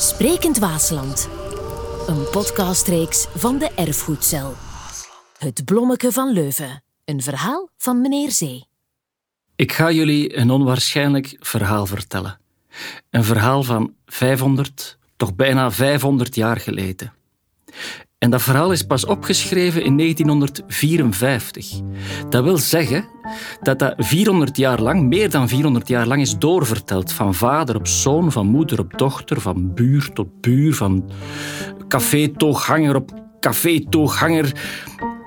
Sprekend Waasland. Een podcastreeks van de Erfgoedcel. Het Blommeke van Leuven. Een verhaal van meneer Zee. Ik ga jullie een onwaarschijnlijk verhaal vertellen. Een verhaal van 500, toch bijna 500 jaar geleden. En dat verhaal is pas opgeschreven in 1954. Dat wil zeggen dat dat 400 jaar lang, meer dan 400 jaar lang, is doorverteld. Van vader op zoon, van moeder op dochter, van buur tot buur, van café-tooghanger op café-tooghanger.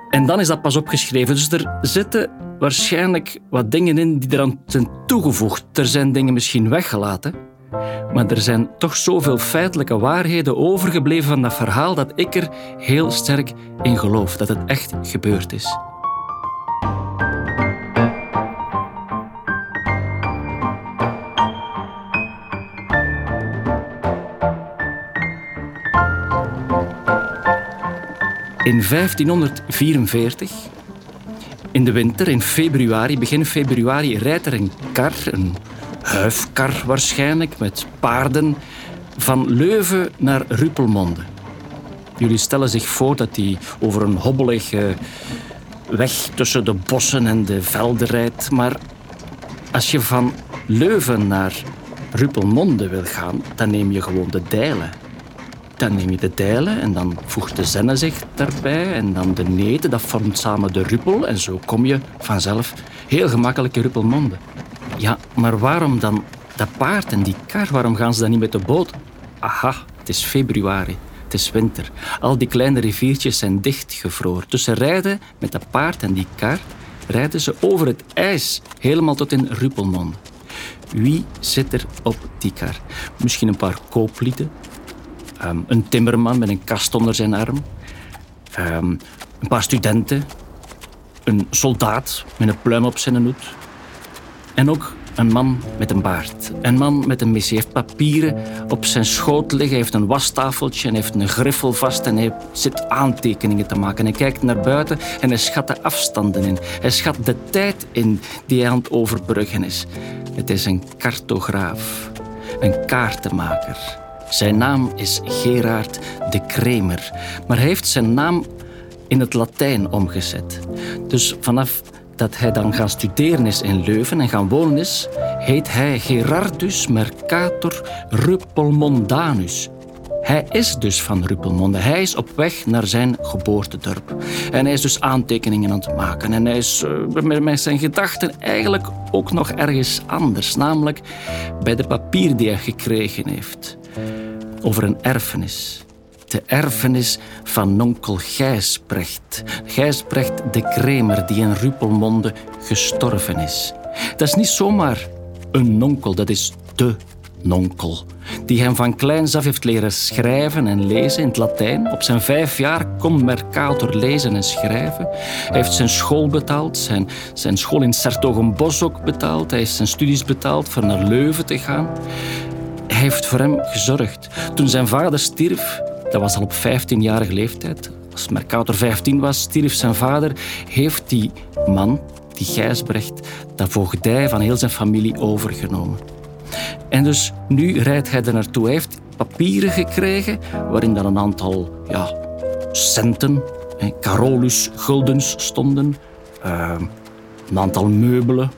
En dan is dat pas opgeschreven. Dus er zitten waarschijnlijk wat dingen in die eraan zijn toegevoegd. Er zijn dingen misschien weggelaten. Maar er zijn toch zoveel feitelijke waarheden overgebleven van dat verhaal dat ik er heel sterk in geloof dat het echt gebeurd is. In 1544, in de winter, in februari, begin februari, rijdt er een kar, een huifkar waarschijnlijk, met paarden, van Leuven naar Ruppelmonde. Jullie stellen zich voor dat hij over een hobbelige weg tussen de bossen en de velden rijdt. Maar als je van Leuven naar Ruppelmonde wil gaan, dan neem je gewoon de dijlen. Dan neem je de dijlen en dan voegt de zenne zich daarbij en dan de neten, dat vormt samen de ruppel en zo kom je vanzelf heel gemakkelijk in Ruppelmonde. Ja, maar waarom dan dat paard en die kar? Waarom gaan ze dan niet met de boot? Aha, het is februari. Het is winter. Al die kleine riviertjes zijn dichtgevroren. Dus ze rijden met dat paard en die kar rijden ze over het ijs, helemaal tot in Ruppelmonde. Wie zit er op die kar? Misschien een paar kooplieden, ehm, een timmerman met een kast onder zijn arm, ehm, een paar studenten, een soldaat met een pluim op zijn hoed, en ook een man met een baard. Een man met een missie. Hij heeft papieren op zijn schoot liggen. Heeft een wastafeltje en heeft een griffel vast. En hij zit aantekeningen te maken. Hij kijkt naar buiten en hij schat de afstanden in. Hij schat de tijd in die hij aan het overbruggen is. Het is een cartograaf. Een kaartenmaker. Zijn naam is Gerard de Kremer. Maar hij heeft zijn naam in het Latijn omgezet. Dus vanaf dat hij dan gaan studeren is in Leuven en gaan wonen is, heet hij Gerardus Mercator Ruppelmondanus. Hij is dus van Ruppelmonde. Hij is op weg naar zijn geboortedorp. En hij is dus aantekeningen aan het maken. En hij is uh, met zijn gedachten eigenlijk ook nog ergens anders. Namelijk bij de papier die hij gekregen heeft. Over een erfenis de erfenis van nonkel Gijsbrecht. Gijsbrecht de Kremer, die in Ruppelmonde gestorven is. Dat is niet zomaar een nonkel, dat is de nonkel. Die hem van kleins af heeft leren schrijven en lezen in het Latijn. Op zijn vijf jaar kon Mercator lezen en schrijven. Hij heeft zijn school betaald, zijn, zijn school in Sertogenbos ook betaald. Hij heeft zijn studies betaald voor naar Leuven te gaan. Hij heeft voor hem gezorgd. Toen zijn vader stierf, dat was al op 15-jarige leeftijd. Als Mercator 15 was, stierf zijn vader, heeft die man, die Gijsbrecht, dat voogdij van heel zijn familie overgenomen. En dus nu rijdt hij er naartoe. Hij heeft papieren gekregen waarin dan een aantal ja, centen, Carolus guldens stonden, uh, een aantal meubelen,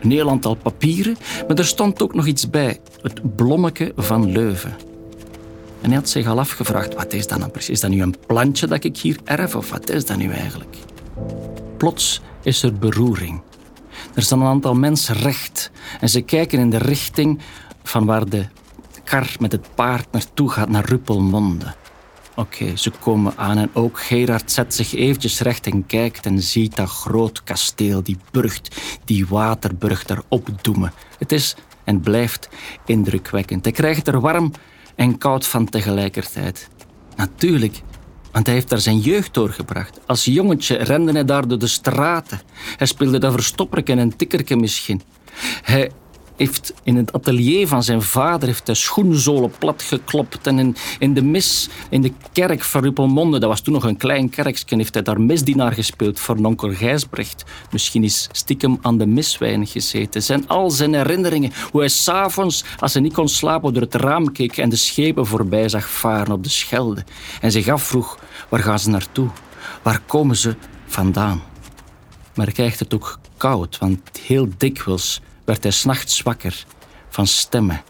een heel aantal papieren. Maar er stond ook nog iets bij, het blommeke van Leuven. En hij had zich al afgevraagd, wat is dat nou precies? Is dat nu een plantje dat ik hier erf of wat is dat nu eigenlijk? Plots is er beroering. Er staan een aantal mensen recht en ze kijken in de richting van waar de kar met het paard naartoe gaat, naar Ruppelmonde. Oké, ze komen aan en ook Gerard zet zich eventjes recht en kijkt en ziet dat groot kasteel, die brug, die waterbrug daar opdoemen. Het is en blijft indrukwekkend. Hij krijgt er warm en koud van tegelijkertijd. Natuurlijk, want hij heeft daar zijn jeugd doorgebracht. Als jongetje rende hij daar door de straten. Hij speelde daar verstopperken en tikkerken misschien. Hij heeft in het atelier van zijn vader heeft de schoenzolen platgeklopt. En in, in de mis, in de kerk van Ruppelmonde, dat was toen nog een klein kerkje, heeft hij daar misdienaar gespeeld voor onkel Gijsbrecht. Misschien is stiekem aan de miswijn gezeten. Zijn al zijn herinneringen, hoe hij s'avonds, als hij niet kon slapen, door het raam keek en de schepen voorbij zag varen op de Schelde. En zich afvroeg, waar gaan ze naartoe? Waar komen ze vandaan? Maar hij krijgt het ook koud, want heel dikwijls werd hij s'nachts wakker van stemmen.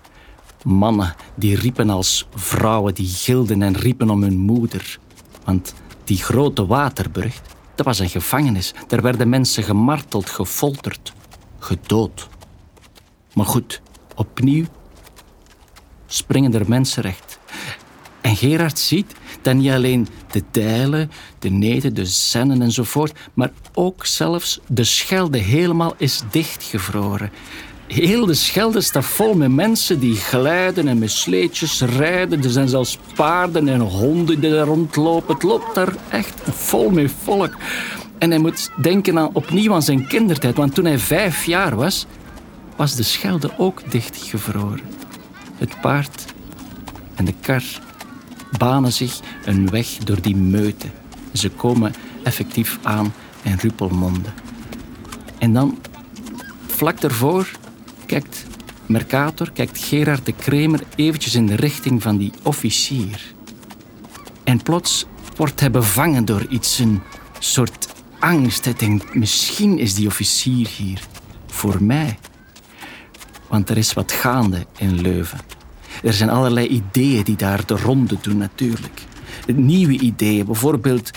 Mannen die riepen als vrouwen die gilden en riepen om hun moeder. Want die grote waterbrug, dat was een gevangenis. Daar werden mensen gemarteld, gefolterd, gedood. Maar goed, opnieuw springen er mensen recht. En Gerard ziet dat niet alleen de Dijlen, de Neten, de Zennen enzovoort, maar ook zelfs de Schelde helemaal is dichtgevroren. Heel de Schelde staat vol met mensen die glijden en met sleetjes rijden. Er zijn zelfs paarden en honden die daar rondlopen. Het loopt daar echt vol met volk. En hij moet denken aan, opnieuw aan zijn kindertijd. Want toen hij vijf jaar was, was de Schelde ook dichtgevroren. Het paard en de kar banen zich een weg door die meute. Ze komen effectief aan in Ruppelmonde. En dan, vlak daarvoor, kijkt Mercator, kijkt Gerard de Kremer eventjes in de richting van die officier. En plots wordt hij bevangen door iets, een soort angst. Hij denkt, misschien is die officier hier voor mij. Want er is wat gaande in Leuven. Er zijn allerlei ideeën die daar de ronde doen, natuurlijk. Nieuwe ideeën, bijvoorbeeld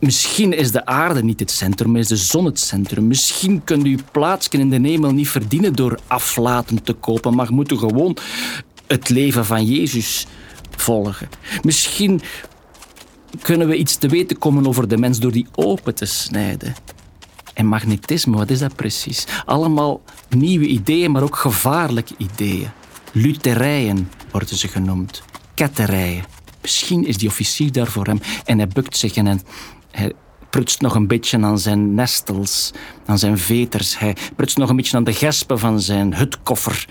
Misschien is de aarde niet het centrum, maar is de zon het centrum. Misschien kunt u plaatsje in de hemel niet verdienen door aflaten te kopen, maar moet u gewoon het leven van Jezus volgen. Misschien kunnen we iets te weten komen over de mens door die open te snijden. En magnetisme, wat is dat precies? Allemaal nieuwe ideeën, maar ook gevaarlijke ideeën. Luterijen worden ze genoemd. Ketterijen. Misschien is die officier daar voor hem en hij bukt zich en hij prutst nog een beetje aan zijn nestels, aan zijn veters. Hij prutst nog een beetje aan de gespen van zijn hutkoffer,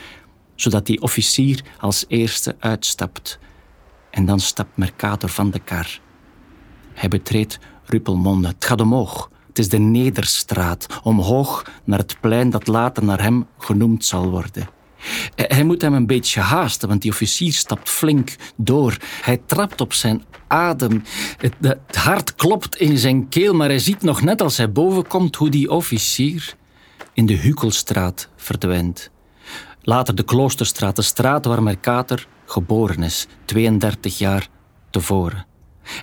zodat die officier als eerste uitstapt. En dan stapt Mercator van de kar. Hij betreedt Ruppelmonde. Het gaat omhoog. Het is de Nederstraat, omhoog naar het plein dat later naar hem genoemd zal worden. Hij moet hem een beetje haasten, want die officier stapt flink door. Hij trapt op zijn adem. Het, hart klopt in zijn keel, maar hij ziet nog net als hij boven komt hoe die officier in de Hukelstraat verdwijnt. Later de Kloosterstraat, de straat waar Mercator geboren is, 32 jaar tevoren.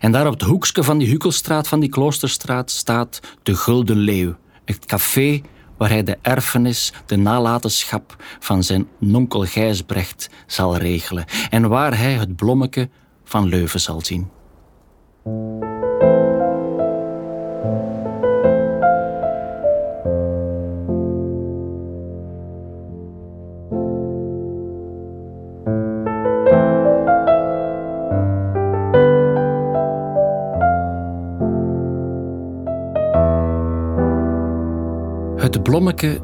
En daar op het hoekje van die Hukelstraat, van die Kloosterstraat, staat de Gulden Leeuw, het café waar hij de erfenis, de nalatenschap van zijn nonkel Gijsbrecht zal regelen en waar hij het blommeke van Leuven zal zien.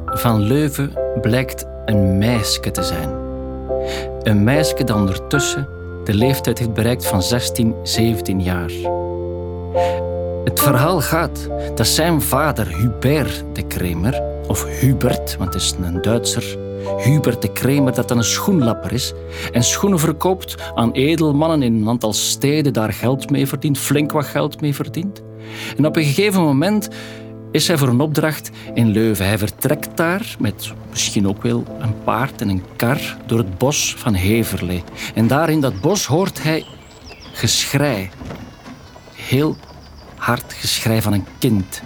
Van Leuven blijkt een meisje te zijn. Een meisje dat ondertussen de leeftijd heeft bereikt van 16, 17 jaar. Het verhaal gaat dat zijn vader Hubert de Kremer, of Hubert, want het is een Duitser, Hubert de Kremer, dat dan een schoenlapper is en schoenen verkoopt aan edelmannen in een aantal steden, daar geld mee verdient, flink wat geld mee verdient. En op een gegeven moment is hij voor een opdracht in Leuven. Hij vertrekt daar met misschien ook wel een paard en een kar door het bos van Heverlee. En daar in dat bos hoort hij geschrei. Heel hard geschrei van een kind.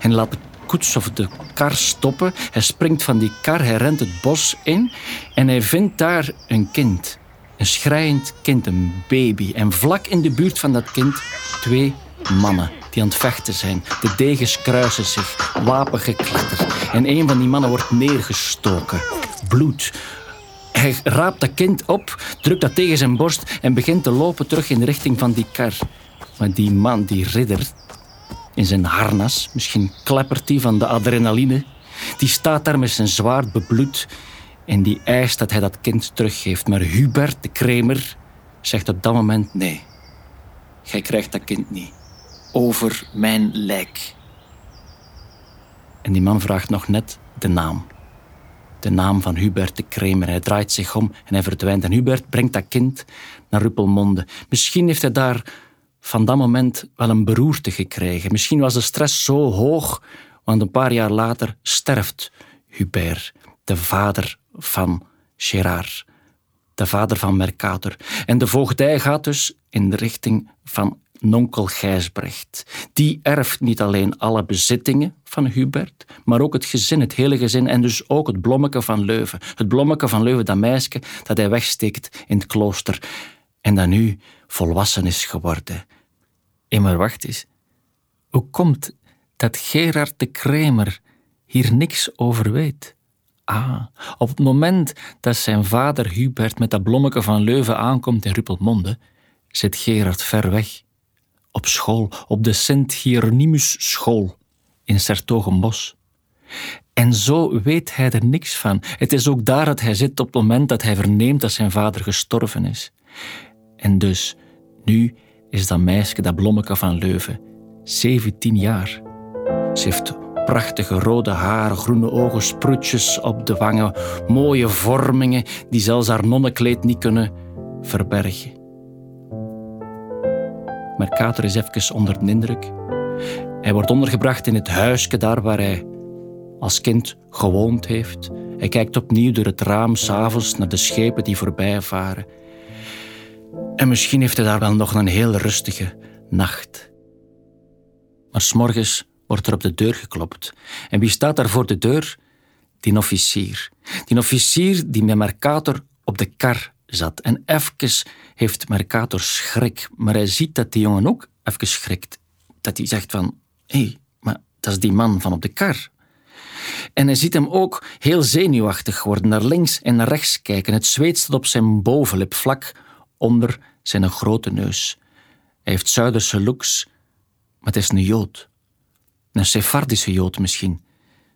En laat de koets of de kar stoppen. Hij springt van die kar, hij rent het bos in en hij vindt daar een kind. Een schreiend kind, een baby. En vlak in de buurt van dat kind twee mannen die aan het vechten zijn. De degens kruisen zich, wapengekletter. En een van die mannen wordt neergestoken. Bloed. Hij raapt dat kind op, drukt dat tegen zijn borst en begint te lopen terug in de richting van die kar. Maar die man, die ridder, in zijn harnas, misschien kleppert hij van de adrenaline, die staat daar met zijn zwaard bebloed En die eist dat hij dat kind teruggeeft. Maar Hubert, de kremer, zegt op dat moment nee. Gij krijgt dat kind niet. Over mijn lijk. En die man vraagt nog net de naam. De naam van Hubert de Kremer. Hij draait zich om en hij verdwijnt. En Hubert brengt dat kind naar Ruppelmonde. Misschien heeft hij daar van dat moment wel een beroerte gekregen. Misschien was de stress zo hoog, want een paar jaar later sterft Hubert, de vader van Gerard, de vader van Mercator. En de voogdij gaat dus in de richting van nonkel Gijsbrecht. Die erft niet alleen alle bezittingen van Hubert, maar ook het gezin, het hele gezin en dus ook het blommeke van Leuven. Het blommeke van Leuven, dat meisje dat hij wegsteekt in het klooster en dat nu volwassen is geworden. En maar wacht eens. Hoe komt dat Gerard de Kremer hier niks over weet? Ah, op het moment dat zijn vader Hubert met dat blommeke van Leuven aankomt in Ruppelmonde, zit Gerard ver weg. Op school, op de Sint-Hieronymus school in Sertogenbos. En zo weet hij er niks van. Het is ook daar dat hij zit op het moment dat hij verneemt dat zijn vader gestorven is. En dus, nu is dat meisje, dat blommeke van Leuven, 17 jaar. Ze heeft prachtige rode haren, groene ogen, sproetjes op de wangen, mooie vormingen die zelfs haar nonnenkleed niet kunnen verbergen. Mercator is even onder de indruk. Hij wordt ondergebracht in het huisje daar waar hij als kind gewoond heeft. Hij kijkt opnieuw door het raam s'avonds naar de schepen die voorbij varen. En misschien heeft hij daar wel nog een heel rustige nacht. Maar s'morgens wordt er op de deur geklopt. En wie staat daar voor de deur? Die officier. Die officier die met Mercator op de kar zat. En even heeft Mercator schrik. Maar hij ziet dat die jongen ook even schrikt. Dat hij zegt van, hé, hey, maar dat is die man van op de kar. En hij ziet hem ook heel zenuwachtig worden, naar links en naar rechts kijken. Het zweet staat op zijn bovenlip, vlak onder zijn grote neus. Hij heeft Zuiderse looks, maar het is een Jood. Een Sephardische Jood misschien.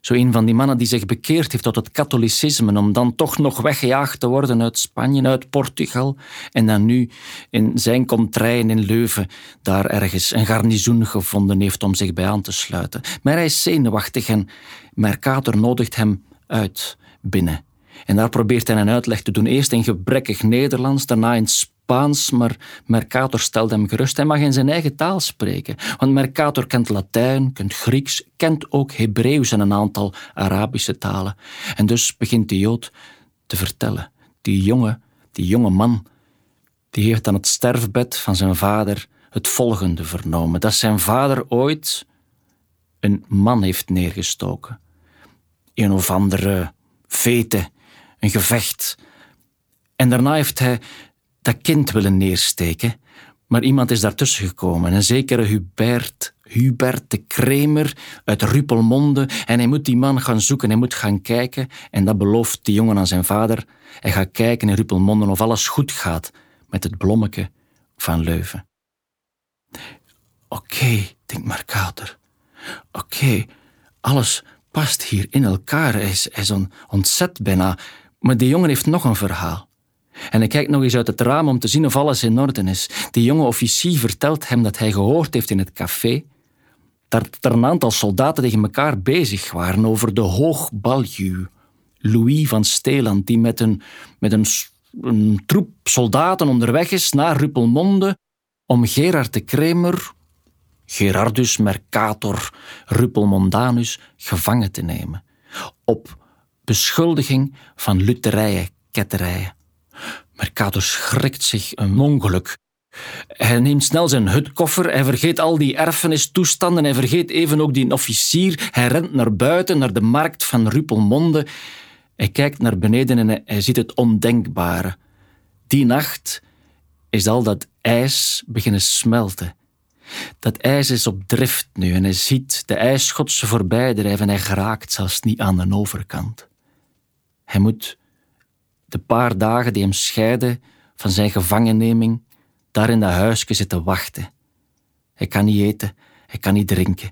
Zo een van die mannen die zich bekeerd heeft tot het katholicisme om dan toch nog weggejaagd te worden uit Spanje, uit Portugal en dan nu in zijn contraien in Leuven daar ergens een garnizoen gevonden heeft om zich bij aan te sluiten. Maar hij is zenuwachtig en Mercator nodigt hem uit binnen. En daar probeert hij een uitleg te doen. Eerst in gebrekkig Nederlands, daarna in Spaans, maar Mercator stelt hem gerust. Hij mag in zijn eigen taal spreken, want Mercator kent Latijn, kent Grieks, kent ook Hebreeuws en een aantal Arabische talen. En dus begint de Jood te vertellen. Die jonge, die jonge man, die heeft aan het sterfbed van zijn vader het volgende vernomen: dat zijn vader ooit een man heeft neergestoken. Een of andere vete een gevecht. En daarna heeft hij dat kind willen neersteken, maar iemand is daartussen gekomen. Een zekere Hubert, Hubert de Kremer uit Ruppelmonde. En hij moet die man gaan zoeken, hij moet gaan kijken. En dat belooft de jongen aan zijn vader. Hij gaat kijken in Ruppelmonde of alles goed gaat met het blommeke van Leuven. Oké, denkt Markater. Oké, alles past hier in elkaar. Hij is, hij is ontzet bijna. Maar die jongen heeft nog een verhaal. En hij kijkt nog eens uit het raam om te zien of alles in orde is. Die jonge officier vertelt hem dat hij gehoord heeft in het café dat er een aantal soldaten tegen elkaar bezig waren over de hoogbaljuw. Louis van Steeland, die met een, met een, een troep soldaten onderweg is naar Ruppelmonde om Gerard de Kremer, Gerardus Mercator Ruppelmondanus, gevangen te nemen. Op beschuldiging van luterijen, ketterijen. Mercator schrikt zich een ongeluk. Hij neemt snel zijn hutkoffer, hij vergeet al die erfenistoestanden, hij vergeet even ook die officier. Hij rent naar buiten, naar de markt van Ruppelmonde. Hij kijkt naar beneden en hij ziet het ondenkbare. Die nacht is al dat ijs beginnen smelten. Dat ijs is op drift nu en hij ziet de ijsschotsen voorbij drijven en hij geraakt zelfs niet aan de overkant. Hij moet de paar dagen die hem scheiden van zijn gevangenneming daar in dat huisje zitten wachten. Hij kan niet eten, hij kan niet drinken.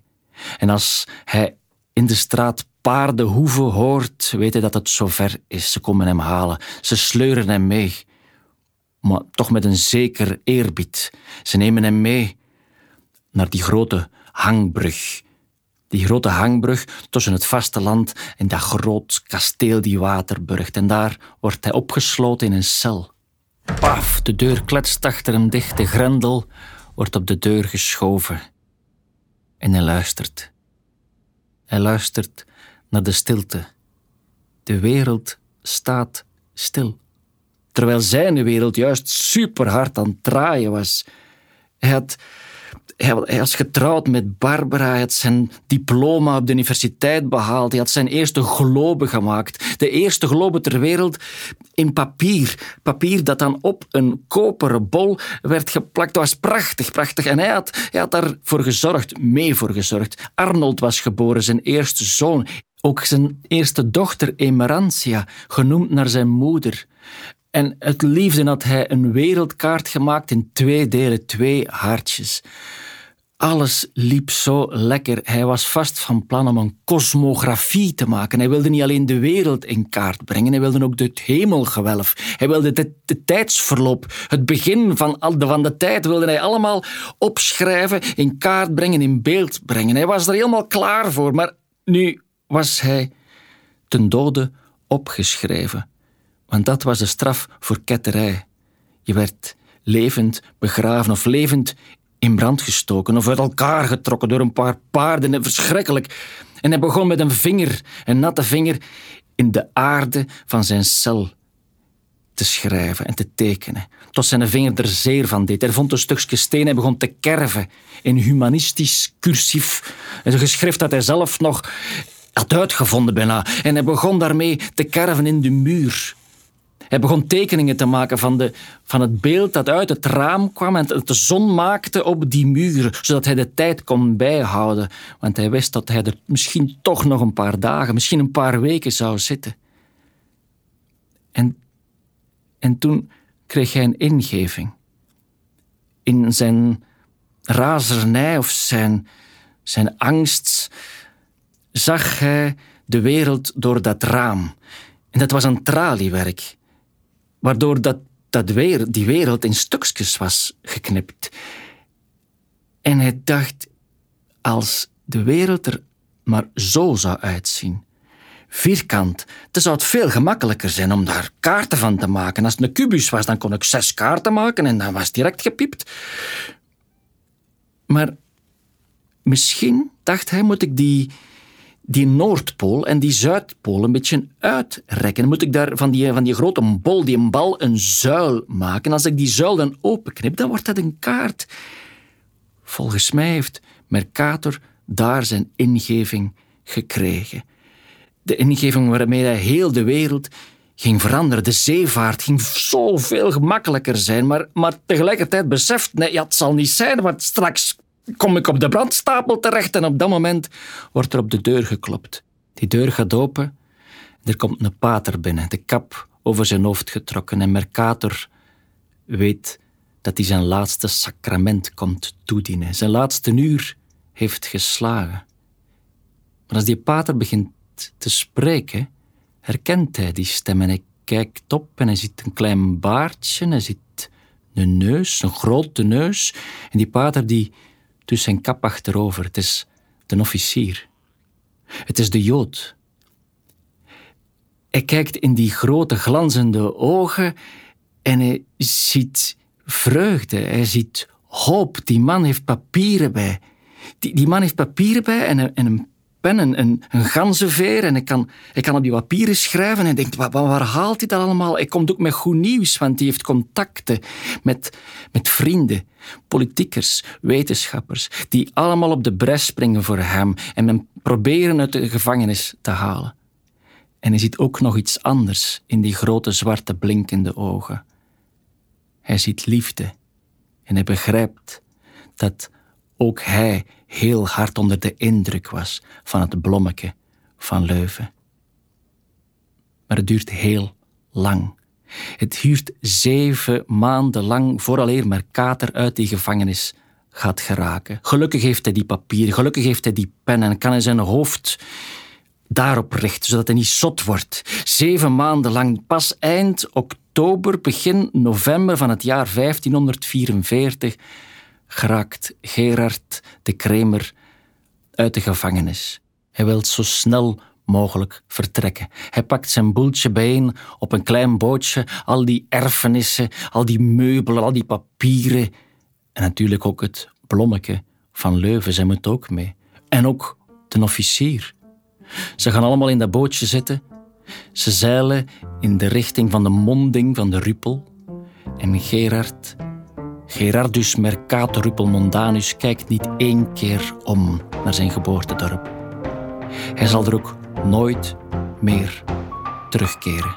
En als hij in de straat paardenhoeven hoort, weet hij dat het zover is. Ze komen hem halen. Ze sleuren hem mee. Maar toch met een zeker eerbied. Ze nemen hem mee naar die grote hangbrug. Die grote hangbrug tussen het vasteland en dat groot kasteel die Waterburgt. En daar wordt hij opgesloten in een cel. Paf, de deur kletst achter hem dicht. De grendel wordt op de deur geschoven. En hij luistert. Hij luistert naar de stilte. De wereld staat stil. Terwijl zijn wereld juist superhard aan het draaien was. Hij had hij, was getrouwd met Barbara, hij had zijn diploma op de universiteit behaald, hij had zijn eerste globe gemaakt. De eerste globe ter wereld in papier. Papier dat dan op een koperen bol werd geplakt. Dat was prachtig, prachtig. En hij had, hij had daarvoor gezorgd, mee voor gezorgd. Arnold was geboren, zijn eerste zoon. Ook zijn eerste dochter, Emerantia, genoemd naar zijn moeder. En het liefde had hij een wereldkaart gemaakt in twee delen, twee hartjes. Alles liep zo lekker. Hij was vast van plan om een kosmografie te maken. Hij wilde niet alleen de wereld in kaart brengen, hij wilde ook het hemelgewelf. Hij wilde de, de tijdsverloop, het begin van, de, van de tijd, wilde hij allemaal opschrijven, in kaart brengen, in beeld brengen. Hij was er helemaal klaar voor, maar nu was hij ten dode opgeschreven. Want dat was de straf voor ketterij. Je werd levend begraven of levend in brand gestoken of uit elkaar getrokken door een paar paarden. Verschrikkelijk. En hij begon met een vinger, een natte vinger, in de aarde van zijn cel te schrijven en te tekenen. Tot zijn vinger er zeer van deed. Hij vond een stukje steen en begon te kerven in humanistisch cursief. Een geschrift dat hij zelf nog had uitgevonden bijna. En hij begon daarmee te kerven in de muur. Hij begon tekeningen te maken van, de, van het beeld dat uit het raam kwam en de zon maakte op die muren, zodat hij de tijd kon bijhouden. Want hij wist dat hij er misschien toch nog een paar dagen, misschien een paar weken zou zitten. En, en toen kreeg hij een ingeving. In zijn razernij of zijn, zijn angst zag hij de wereld door dat raam. En dat was een traliewerk waardoor dat, dat weer, die wereld in stukjes was geknipt. En hij dacht, als de wereld er maar zo zou uitzien, vierkant, dan zou het veel gemakkelijker zijn om daar kaarten van te maken. Als het een kubus was, dan kon ik zes kaarten maken en dan was het direct gepiept. Maar misschien, dacht hij, moet ik die, die Noordpool en die Zuidpool een beetje uitrekken. moet ik daar van die, van die grote bol, die een bal, een zuil maken. Als ik die zuil dan openknip, dan wordt dat een kaart. Volgens mij heeft Mercator daar zijn ingeving gekregen. De ingeving waarmee hij heel de wereld ging veranderen. De zeevaart ging zoveel gemakkelijker zijn, maar, maar tegelijkertijd beseft, nee, ja, het zal niet zijn, want straks kom ik op de brandstapel terecht en op dat moment wordt er op de deur geklopt. Die deur gaat open. Er komt een pater binnen, de kap over zijn hoofd getrokken en Mercator weet dat hij zijn laatste sacrament komt toedienen. Zijn laatste uur heeft geslagen. Maar als die pater begint te spreken, herkent hij die stem en hij kijkt op en hij ziet een klein baardje, hij ziet een neus, een grote neus. En die pater die dus zijn kap achterover. Het is de officier. Het is de Jood. Hij kijkt in die grote glanzende ogen en hij ziet vreugde, hij ziet hoop. Die man heeft papieren bij. Die, die man heeft papieren bij en een, en een een, een, een ganzenveer en ik kan, ik kan op die papieren schrijven en denkt, waar, waar haalt hij dat allemaal? Hij komt ook met goed nieuws, want hij heeft contacten met, met vrienden, politiekers, wetenschappers, die allemaal op de bres springen voor hem en hem proberen uit de gevangenis te halen. En hij ziet ook nog iets anders in die grote zwarte blinkende ogen. Hij ziet liefde en hij begrijpt dat ook hij heel hard onder de indruk was van het blommeke van Leuven. Maar het duurt heel lang. Het duurt zeven maanden lang vooraleer Mercator uit die gevangenis gaat geraken. Gelukkig heeft hij die papier, gelukkig heeft hij die pen en kan in zijn hoofd daarop richt, zodat hij niet zot wordt. Zeven maanden lang, pas eind oktober, begin november van het jaar 1544, geraakt Gerard de Kremer uit de gevangenis. Hij wil zo snel mogelijk vertrekken. Hij pakt zijn boeltje bijeen op een klein bootje, al die erfenissen, al die meubelen, al die papieren en natuurlijk ook het blommeke van Leuven, zij moet ook mee. En ook de officier. Ze gaan allemaal in dat bootje zitten. Ze zeilen in de richting van de monding van de Ruppel. En Gerard, Gerardus Mercator Mondanus, kijkt niet één keer om naar zijn geboortedorp. Hij zal er ook nooit meer terugkeren.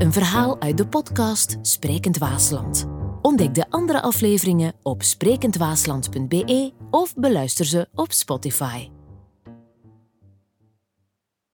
Een verhaal uit de podcast Sprekend Waasland. Ontdek de andere afleveringen op sprekendwaasland.be of beluister ze op Spotify.